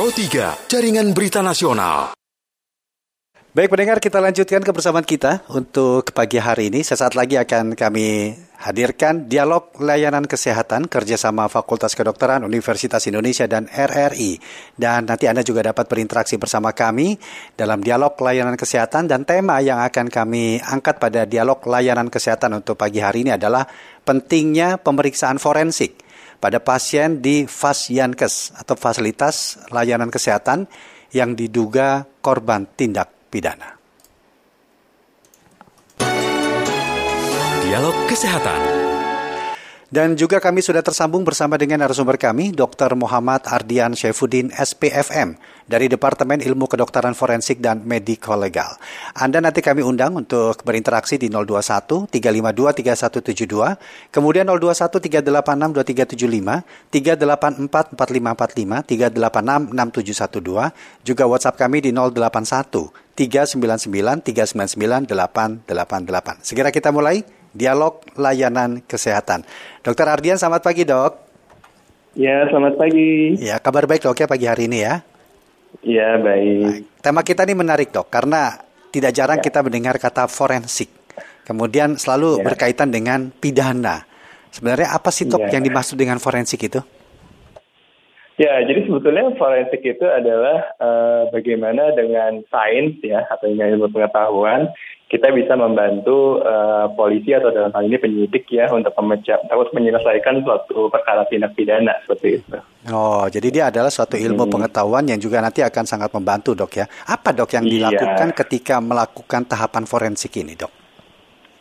Pro 3, Jaringan Berita Nasional. Baik pendengar kita lanjutkan kebersamaan kita untuk pagi hari ini. Sesaat lagi akan kami hadirkan dialog layanan kesehatan kerjasama Fakultas Kedokteran Universitas Indonesia dan RRI. Dan nanti Anda juga dapat berinteraksi bersama kami dalam dialog layanan kesehatan dan tema yang akan kami angkat pada dialog layanan kesehatan untuk pagi hari ini adalah pentingnya pemeriksaan forensik pada pasien di Fasyankes atau fasilitas layanan kesehatan yang diduga korban tindak pidana. Dialog Kesehatan. Dan juga kami sudah tersambung bersama dengan narasumber kami, Dr. Muhammad Ardian Syaifuddin, SPFM, dari Departemen Ilmu Kedokteran Forensik dan Medico Legal. Anda nanti kami undang untuk berinteraksi di 021 352 3172, kemudian 021 386 2375, 384 4545, 386 6712, juga WhatsApp kami di 081 399 399 888. Segera kita mulai dialog layanan kesehatan. Dokter Ardian, selamat pagi dok. Ya, selamat pagi. Ya, kabar baik dok ya pagi hari ini ya. Ya, baik. Tema kita ini menarik dok, karena tidak jarang ya. kita mendengar kata forensik. Kemudian selalu ya. berkaitan dengan pidana. Sebenarnya apa sih dok ya. yang dimaksud dengan forensik itu? Ya, jadi sebetulnya forensik itu adalah uh, bagaimana dengan sains ya atau dengan ilmu pengetahuan kita bisa membantu uh, polisi atau dalam hal ini penyidik ya untuk memecah atau menyelesaikan suatu perkara tindak pidana seperti itu. Oh, jadi dia adalah suatu ilmu hmm. pengetahuan yang juga nanti akan sangat membantu dok ya. Apa dok yang iya. dilakukan iya. ketika melakukan tahapan forensik ini dok?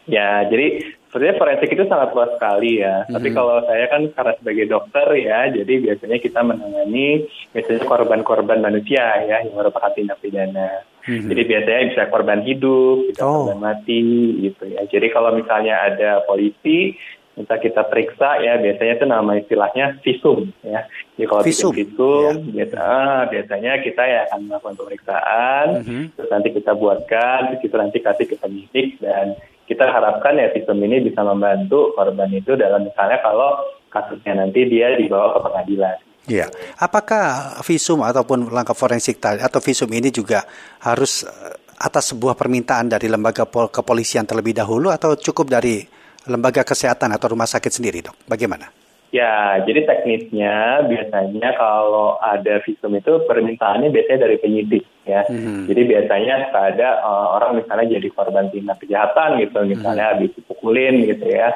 Ya, jadi sebenarnya forensik itu sangat luas sekali ya. Mm-hmm. Tapi kalau saya kan karena sebagai dokter ya, jadi biasanya kita menangani biasanya korban-korban manusia ya yang merupakan tindak pidana. Mm-hmm. Jadi biasanya bisa korban hidup, bisa oh. korban mati gitu ya. Jadi kalau misalnya ada polisi minta kita periksa ya biasanya itu nama istilahnya visum ya. Jadi kalau visum, visum ya. biasa, ah, biasanya kita ya akan melakukan pemeriksaan, mm-hmm. terus nanti kita buatkan, terus kita nanti kasih ke penyidik dan kita harapkan ya visum ini bisa membantu korban itu dalam misalnya kalau kasusnya nanti dia dibawa ke pengadilan. Iya. Apakah visum ataupun langkah forensik tadi atau visum ini juga harus eh, atas sebuah permintaan dari lembaga kepolisian terlebih dahulu atau cukup dari lembaga kesehatan atau rumah sakit sendiri, dok? Bagaimana? Ya, jadi teknisnya biasanya kalau ada visum itu permintaannya biasanya dari penyidik ya. Hmm. Jadi biasanya ada uh, orang misalnya jadi korban tindak kejahatan gitu, misalnya hmm. habis dipukulin gitu ya.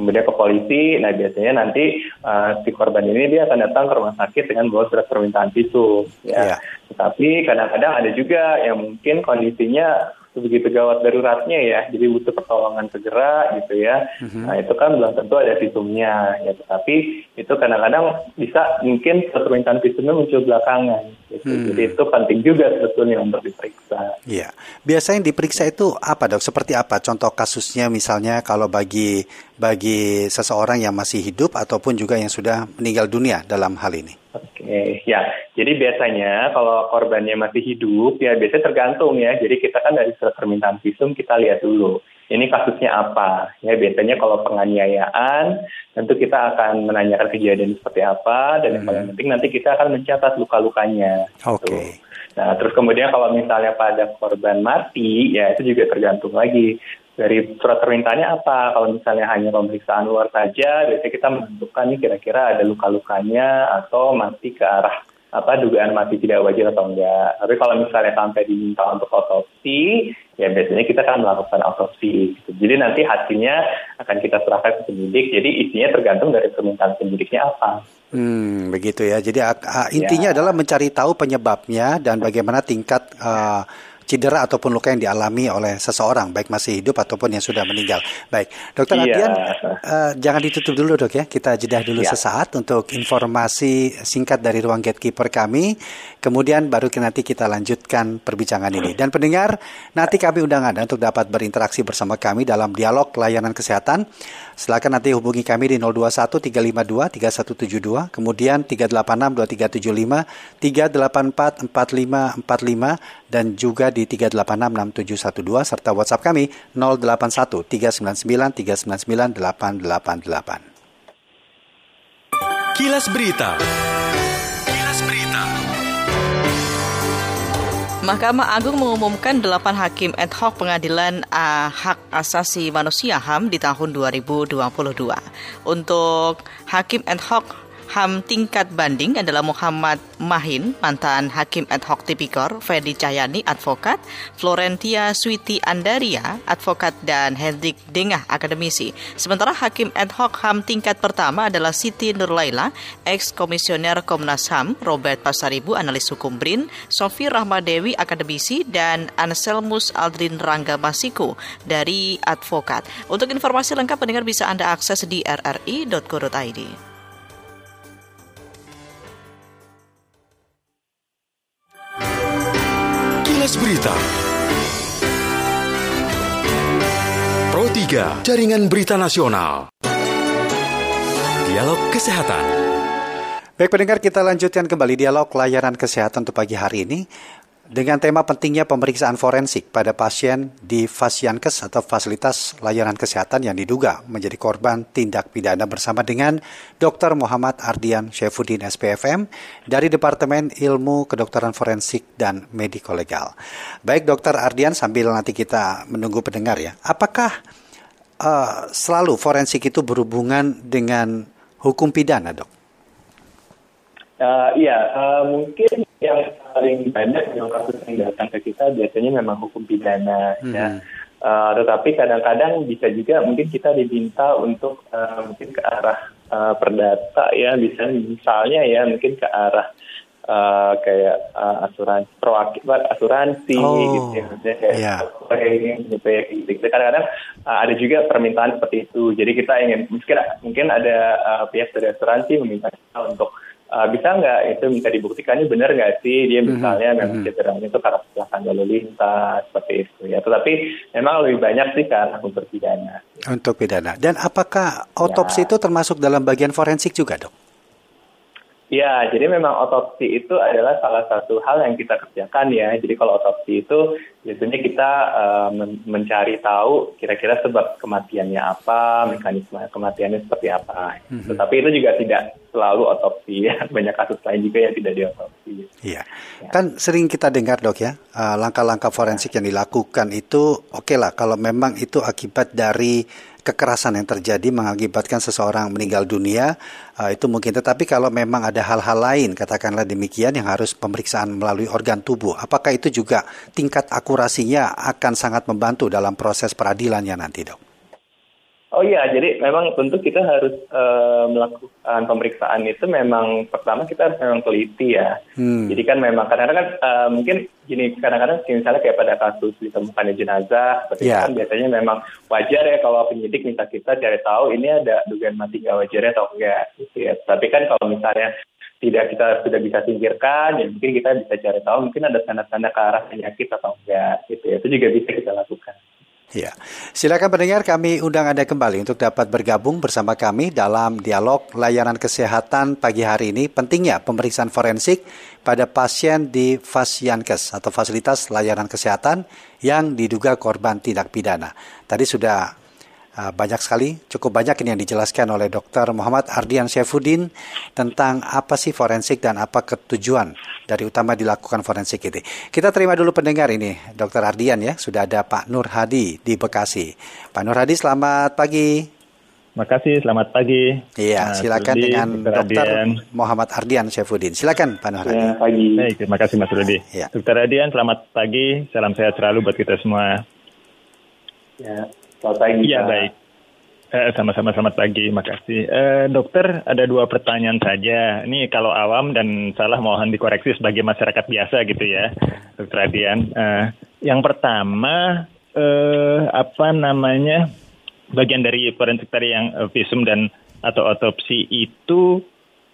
Kemudian ke polisi, nah biasanya nanti uh, si korban ini dia akan datang ke rumah sakit dengan bawa surat permintaan visum ya. Yeah. Tetapi kadang-kadang ada juga yang mungkin kondisinya begitu gawat daruratnya ya, jadi butuh pertolongan segera gitu ya. Mm-hmm. Nah itu kan belum tentu ada visumnya ya, tetapi itu kadang-kadang bisa mungkin permintaan visumnya muncul belakangan. Gitu. Hmm. Jadi itu penting juga sebetulnya untuk diperiksa. Iya, biasanya diperiksa itu apa dok? Seperti apa? Contoh kasusnya misalnya kalau bagi bagi seseorang yang masih hidup ataupun juga yang sudah meninggal dunia dalam hal ini. Oke, ya. Jadi biasanya kalau korbannya masih hidup, ya biasanya tergantung ya. Jadi kita kan dari surat permintaan visum kita lihat dulu. Ini kasusnya apa? Ya biasanya kalau penganiayaan, tentu kita akan menanyakan kejadian seperti apa. Dan yang paling hmm. penting nanti kita akan mencatat luka-lukanya. Oke. Okay. Nah, terus kemudian kalau misalnya pada korban mati, ya itu juga tergantung lagi dari surat permintaannya apa. Kalau misalnya hanya pemeriksaan luar saja, biasanya kita menentukan nih kira-kira ada luka-lukanya atau mati ke arah apa dugaan mati tidak wajar atau enggak. Tapi kalau misalnya sampai diminta untuk otopsi, ya biasanya kita akan melakukan otopsi. Gitu. Jadi nanti hasilnya akan kita serahkan ke penyidik. Jadi isinya tergantung dari permintaan penyidiknya apa. Hmm, begitu ya. Jadi intinya ya. adalah mencari tahu penyebabnya dan bagaimana tingkat uh, cedera ataupun luka yang dialami oleh seseorang, baik masih hidup ataupun yang sudah meninggal. Baik, Dokter iya. Adian, uh, jangan ditutup dulu dok ya, kita jeda dulu iya. sesaat untuk informasi singkat dari ruang gatekeeper kami, kemudian baru nanti kita lanjutkan perbincangan ini. Dan pendengar, nanti kami undang Anda untuk dapat berinteraksi bersama kami dalam dialog layanan kesehatan. Silakan nanti hubungi kami di 021 352 3172, kemudian 386 2375, 384 4545 dan juga di 3866712 serta WhatsApp kami 081 399 399 888. Kilas Berita. Kilas Berita. Mahkamah Agung mengumumkan delapan hakim ad hoc pengadilan uh, hak asasi manusia HAM di tahun 2022. Untuk hakim ad hoc HAM tingkat banding adalah Muhammad Mahin, mantan Hakim ad hoc tipikor, Fedi Cahyani, advokat, Florentia Switi Andaria, advokat, dan Hendrik Dengah, akademisi. Sementara Hakim ad hoc HAM tingkat pertama adalah Siti Nurlaila, ex-komisioner Komnas HAM, Robert Pasaribu, analis hukum BRIN, Sofi Rahmadewi, akademisi, dan Anselmus Aldrin Rangga Masiku dari advokat. Untuk informasi lengkap pendengar bisa Anda akses di rri.co.id. Berita. Pro 3, Jaringan Berita Nasional. Dialog Kesehatan. Baik pendengar, kita lanjutkan kembali dialog layanan kesehatan untuk pagi hari ini dengan tema pentingnya pemeriksaan forensik pada pasien di Fasiankes atau fasilitas layanan kesehatan yang diduga menjadi korban tindak pidana bersama dengan Dr. Muhammad Ardian Syefuddin SPFM dari Departemen Ilmu Kedokteran Forensik dan Mediko Legal. Baik Dr. Ardian sambil nanti kita menunggu pendengar ya. Apakah uh, selalu forensik itu berhubungan dengan hukum pidana, Dok? Uh, iya, uh, mungkin yang paling banyak yang kasus yang datang ke kita biasanya memang hukum pidana hmm. ya. Uh, tetapi kadang-kadang bisa juga mungkin kita diminta untuk uh, mungkin ke arah uh, perdata ya, bisa misalnya ya mungkin ke arah uh, kayak uh, asuransi proakibat asuransi oh, gitu ya, kayak yeah. gitu ya gitu. Kadang-kadang uh, ada juga permintaan seperti itu. Jadi kita ingin mungkin mungkin ada uh, pihak dari asuransi meminta kita untuk uh, bisa nggak itu bisa dibuktikannya benar nggak sih dia mhm, misalnya mm-hmm. memang cederanya itu karena kecelakaan lalu lintas seperti itu ya tetapi memang lebih banyak sih karena unsur pidana untuk pidana dan apakah otopsi ya. itu termasuk dalam bagian forensik juga dok? Ya, jadi memang otopsi itu adalah salah satu hal yang kita kerjakan ya. Jadi kalau otopsi itu biasanya kita uh, men mencari tahu kira-kira sebab kematiannya apa, mekanisme kematiannya seperti apa. Mm -hmm. Tetapi itu juga tidak selalu otopsi ya. Banyak kasus lain juga yang tidak diotopsi. Iya. Ya. Kan sering kita dengar dok ya, eh, langkah-langkah forensik yang dilakukan itu oke okay lah kalau memang itu akibat dari kekerasan yang terjadi mengakibatkan seseorang meninggal dunia uh, itu mungkin. Tetapi kalau memang ada hal-hal lain katakanlah demikian yang harus pemeriksaan melalui organ tubuh apakah itu juga tingkat akurasinya akan sangat membantu dalam proses peradilannya nanti dok Oh iya, jadi memang tentu kita harus uh, melakukan pemeriksaan itu memang pertama kita harus memang teliti ya. Hmm. Jadi kan memang kadang-kadang kan uh, mungkin gini kadang-kadang misalnya kayak pada kasus ditemukannya jenazah seperti yeah. kan biasanya memang wajar ya kalau penyidik minta kita cari tahu ini ada dugaan mati nggak wajarnya atau enggak gitu ya. Tapi kan kalau misalnya tidak kita sudah bisa singkirkan, ya mungkin kita bisa cari tahu mungkin ada tanda-tanda ke arah penyakit atau enggak gitu ya. Itu juga bisa kita lakukan. Ya, silakan pendengar kami undang Anda kembali untuk dapat bergabung bersama kami dalam dialog layanan kesehatan pagi hari ini. Pentingnya pemeriksaan forensik pada pasien di Fasiankes atau fasilitas layanan kesehatan yang diduga korban tindak pidana. Tadi sudah Ah, banyak sekali, cukup banyak ini yang dijelaskan oleh Dr. Muhammad Ardian Syefuddin tentang apa sih forensik dan apa ketujuan dari utama dilakukan forensik ini. Kita terima dulu pendengar ini, Dr. Ardian ya, sudah ada Pak Nur Hadi di Bekasi. Pak Nur Hadi, selamat pagi. Terima kasih, selamat pagi. Iya, silakan Rudi, dengan Dr. Muhammad Ardian Syefuddin. Silakan Pak Nur Hadi. Ya, pagi. Baik, terima kasih Mas Rudi. Ya. Dr. Ardian, selamat pagi. Salam sehat selalu buat kita semua. Ya, Selamat pagi. Iya, baik. Eh, sama-sama selamat pagi, makasih. Eh, dokter, ada dua pertanyaan saja. Ini kalau awam dan salah mohon dikoreksi sebagai masyarakat biasa gitu ya, dokter Adian. Eh, yang pertama, eh, apa namanya, bagian dari forensik tadi yang eh, visum dan atau otopsi itu,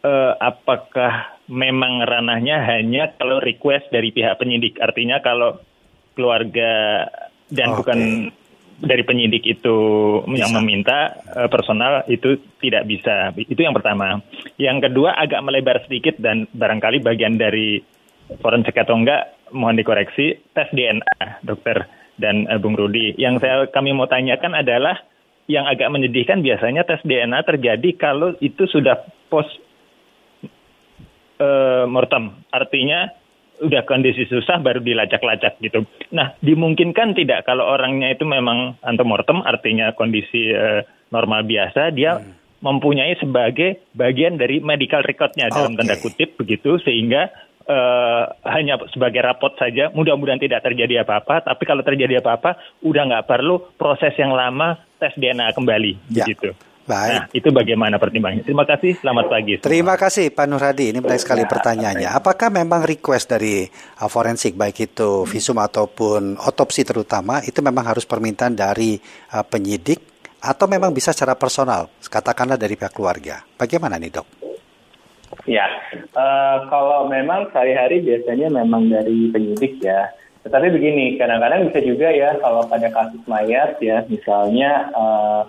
eh, apakah memang ranahnya hanya kalau request dari pihak penyidik? Artinya kalau keluarga dan okay. bukan dari penyidik itu bisa. yang meminta uh, personal itu tidak bisa. Itu yang pertama. Yang kedua agak melebar sedikit dan barangkali bagian dari forensik atau enggak mohon dikoreksi tes DNA, dokter dan uh, Bung Rudi. Yang saya kami mau tanyakan adalah yang agak menyedihkan biasanya tes DNA terjadi kalau itu sudah post uh, mortem. Artinya udah kondisi susah baru dilacak-lacak gitu. Nah, dimungkinkan tidak kalau orangnya itu memang antemortem artinya kondisi uh, normal biasa dia hmm. mempunyai sebagai bagian dari medical recordnya dalam okay. tanda kutip begitu sehingga uh, hanya sebagai rapot saja mudah-mudahan tidak terjadi apa-apa tapi kalau terjadi apa-apa udah nggak perlu proses yang lama tes DNA kembali ya. begitu. Baik. Nah, itu bagaimana pertimbangannya? Terima kasih, selamat pagi. Semua. Terima kasih Pak Nurhadi. Ini menarik sekali ya, pertanyaannya. Apakah memang request dari uh, forensik baik itu visum ataupun otopsi terutama itu memang harus permintaan dari uh, penyidik atau memang bisa secara personal, katakanlah dari pihak keluarga? Bagaimana nih dok? Ya, uh, kalau memang sehari-hari biasanya memang dari penyidik ya. Tetapi begini, kadang-kadang bisa juga ya kalau pada kasus mayat ya, misalnya uh,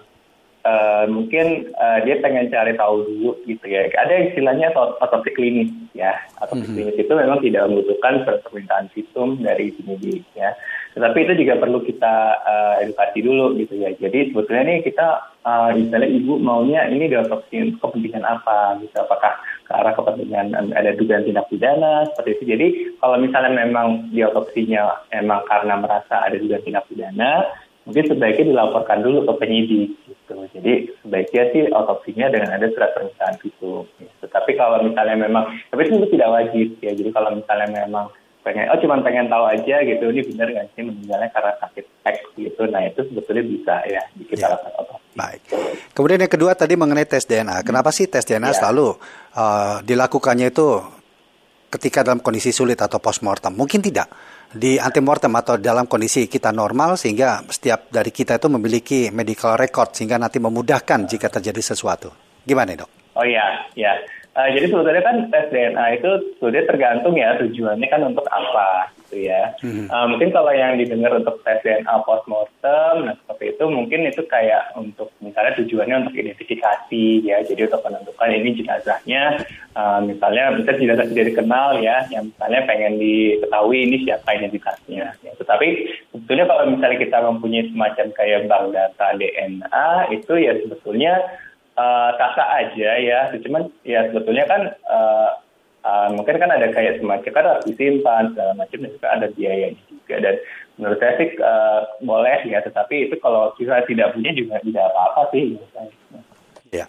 uh, mungkin uh, dia pengen cari tahu dulu gitu ya. Ada istilahnya otopsi klinis ya. Otopsi mm -hmm. klinis itu memang tidak membutuhkan permintaan visum dari penyidik ya. Tetapi itu juga perlu kita uh, edukasi dulu gitu ya. Jadi sebetulnya nih kita uh, misalnya ibu maunya ini diotopsi untuk kepentingan apa gitu. Apakah ke arah kepentingan ada dugaan tindak pidana seperti itu. Jadi kalau misalnya memang diotopsinya emang karena merasa ada dugaan tindak pidana, mungkin sebaiknya dilaporkan dulu ke penyidik gitu. Jadi sebaiknya sih otopsinya dengan ada surat permintaan visum. Gitu. Tapi kalau misalnya memang, tapi itu tidak wajib ya. Jadi kalau misalnya memang pengen, oh cuma pengen tahu aja gitu, ini benar nggak sih meninggalnya karena sakit X gitu. Nah itu sebetulnya bisa ya kita ya. lakukan otopsi. Baik. Kemudian yang kedua tadi mengenai tes DNA. Kenapa sih tes DNA ya. selalu uh, dilakukannya itu ketika dalam kondisi sulit atau post mortem? Mungkin tidak di antemortem atau dalam kondisi kita normal sehingga setiap dari kita itu memiliki medical record sehingga nanti memudahkan jika terjadi sesuatu. Gimana dok? Oh iya, ya. Uh, jadi sebetulnya kan tes DNA itu sebetulnya tergantung ya tujuannya kan untuk apa gitu ya. Hmm. Uh, mungkin kalau yang didengar untuk tes DNA postmortem, nah seperti itu mungkin itu kayak untuk misalnya tujuannya untuk identifikasi ya. Jadi untuk menentukan ini jenazahnya, uh, misalnya misalnya jenazah tidak dikenal ya, yang misalnya pengen diketahui ini siapa identitasnya. Ya. Tetapi sebetulnya kalau misalnya kita mempunyai semacam kayak bank data DNA itu ya sebetulnya uh, aja ya, cuman ya sebetulnya kan uh, uh, mungkin kan ada kayak semacam kan harus disimpan segala macam dan juga ada biayanya juga dan menurut saya sih uh, boleh ya, tetapi itu kalau kita tidak punya juga tidak apa-apa sih. Ya.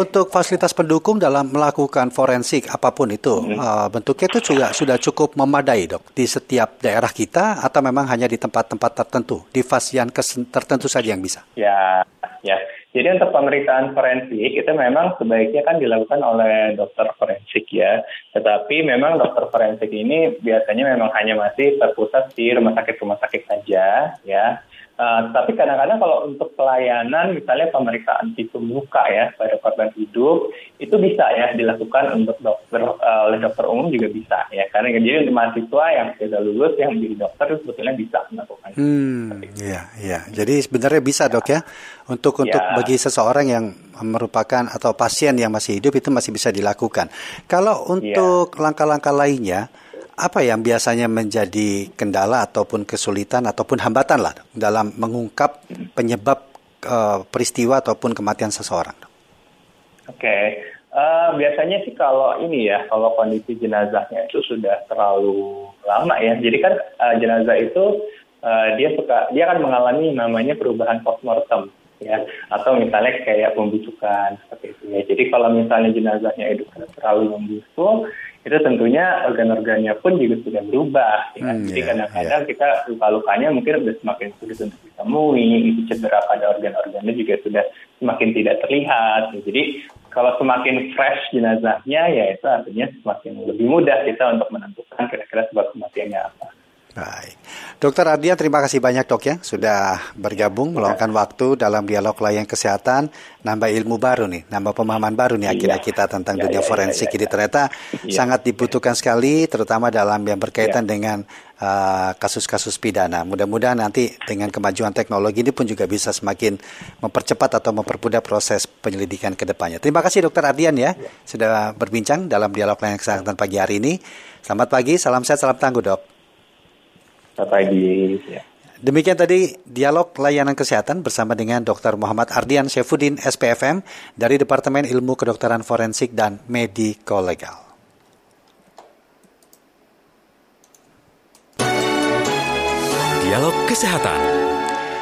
Untuk fasilitas pendukung dalam melakukan forensik apa pun itu, hmm. uh, bentuknya itu juga sudah cukup memadai dok di setiap daerah kita atau memang hanya di tempat-tempat tertentu, di fase yang tertentu saja yang bisa? Ya, ya. Jadi untuk pemeriksaan forensik itu memang sebaiknya kan dilakukan oleh dokter forensik ya. Tetapi memang dokter forensik ini biasanya memang hanya masih terpusat di rumah sakit-rumah sakit saja ya. Uh, tapi kadang-kadang kalau untuk pelayanan misalnya pemeriksaan visum luka ya pada korban hidup itu bisa ya dilakukan untuk dokter uh, oleh dokter umum juga bisa ya karena jadi untuk mahasiswa yang sudah lulus yang menjadi dokter itu sebetulnya bisa melakukan. Hmm, iya iya. Jadi sebenarnya bisa dok ya untuk untuk ya. bagi seseorang yang merupakan atau pasien yang masih hidup itu masih bisa dilakukan. Kalau untuk ya. langkah-langkah lainnya apa yang biasanya menjadi kendala ataupun kesulitan ataupun hambatan lah dalam mengungkap penyebab uh, peristiwa ataupun kematian seseorang? Oke, okay. uh, eh, biasanya sih kalau ini ya, kalau kondisi jenazahnya itu sudah terlalu lama ya. Jadi kan uh, jenazah itu uh, dia suka dia akan mengalami namanya perubahan postmortem ya atau misalnya kayak pembusukan seperti itu ya. Jadi kalau misalnya jenazahnya itu terlalu membusuk itu tentunya organ-organnya pun juga sudah berubah. Ya. Hmm, Jadi iya, kadang-kadang yeah, kita luka-lukanya mungkin sudah semakin sulit untuk ditemui, itu cedera pada organ-organnya juga sudah semakin tidak terlihat. Ya. Jadi kalau semakin fresh jenazahnya, ya itu artinya semakin lebih mudah kita untuk menentukan kira-kira sebab kematiannya apa. Baik. Dokter Ardian, terima kasih banyak dok ya sudah bergabung meluangkan waktu dalam dialog layanan kesehatan, nambah ilmu baru nih, nambah pemahaman baru nih akhirnya kita tentang ya, dunia ya, forensik. Ya, ya, Jadi ternyata ya. sangat dibutuhkan sekali, terutama dalam yang berkaitan ya. dengan uh, kasus-kasus uh, pidana. Mudah-mudahan nanti dengan kemajuan teknologi ini pun juga bisa semakin mempercepat atau mempermudah proses penyelidikan ke depannya. Terima kasih Dokter Ardian ya, ya. sudah berbincang dalam dialog layanan kesehatan pagi hari ini. Selamat pagi, salam sehat, salam tangguh dok pagi. Demikian tadi dialog layanan kesehatan bersama dengan Dr. Muhammad Ardian Syafudin SPFM dari Departemen Ilmu Kedokteran Forensik dan Medikolegal. Dialog Kesehatan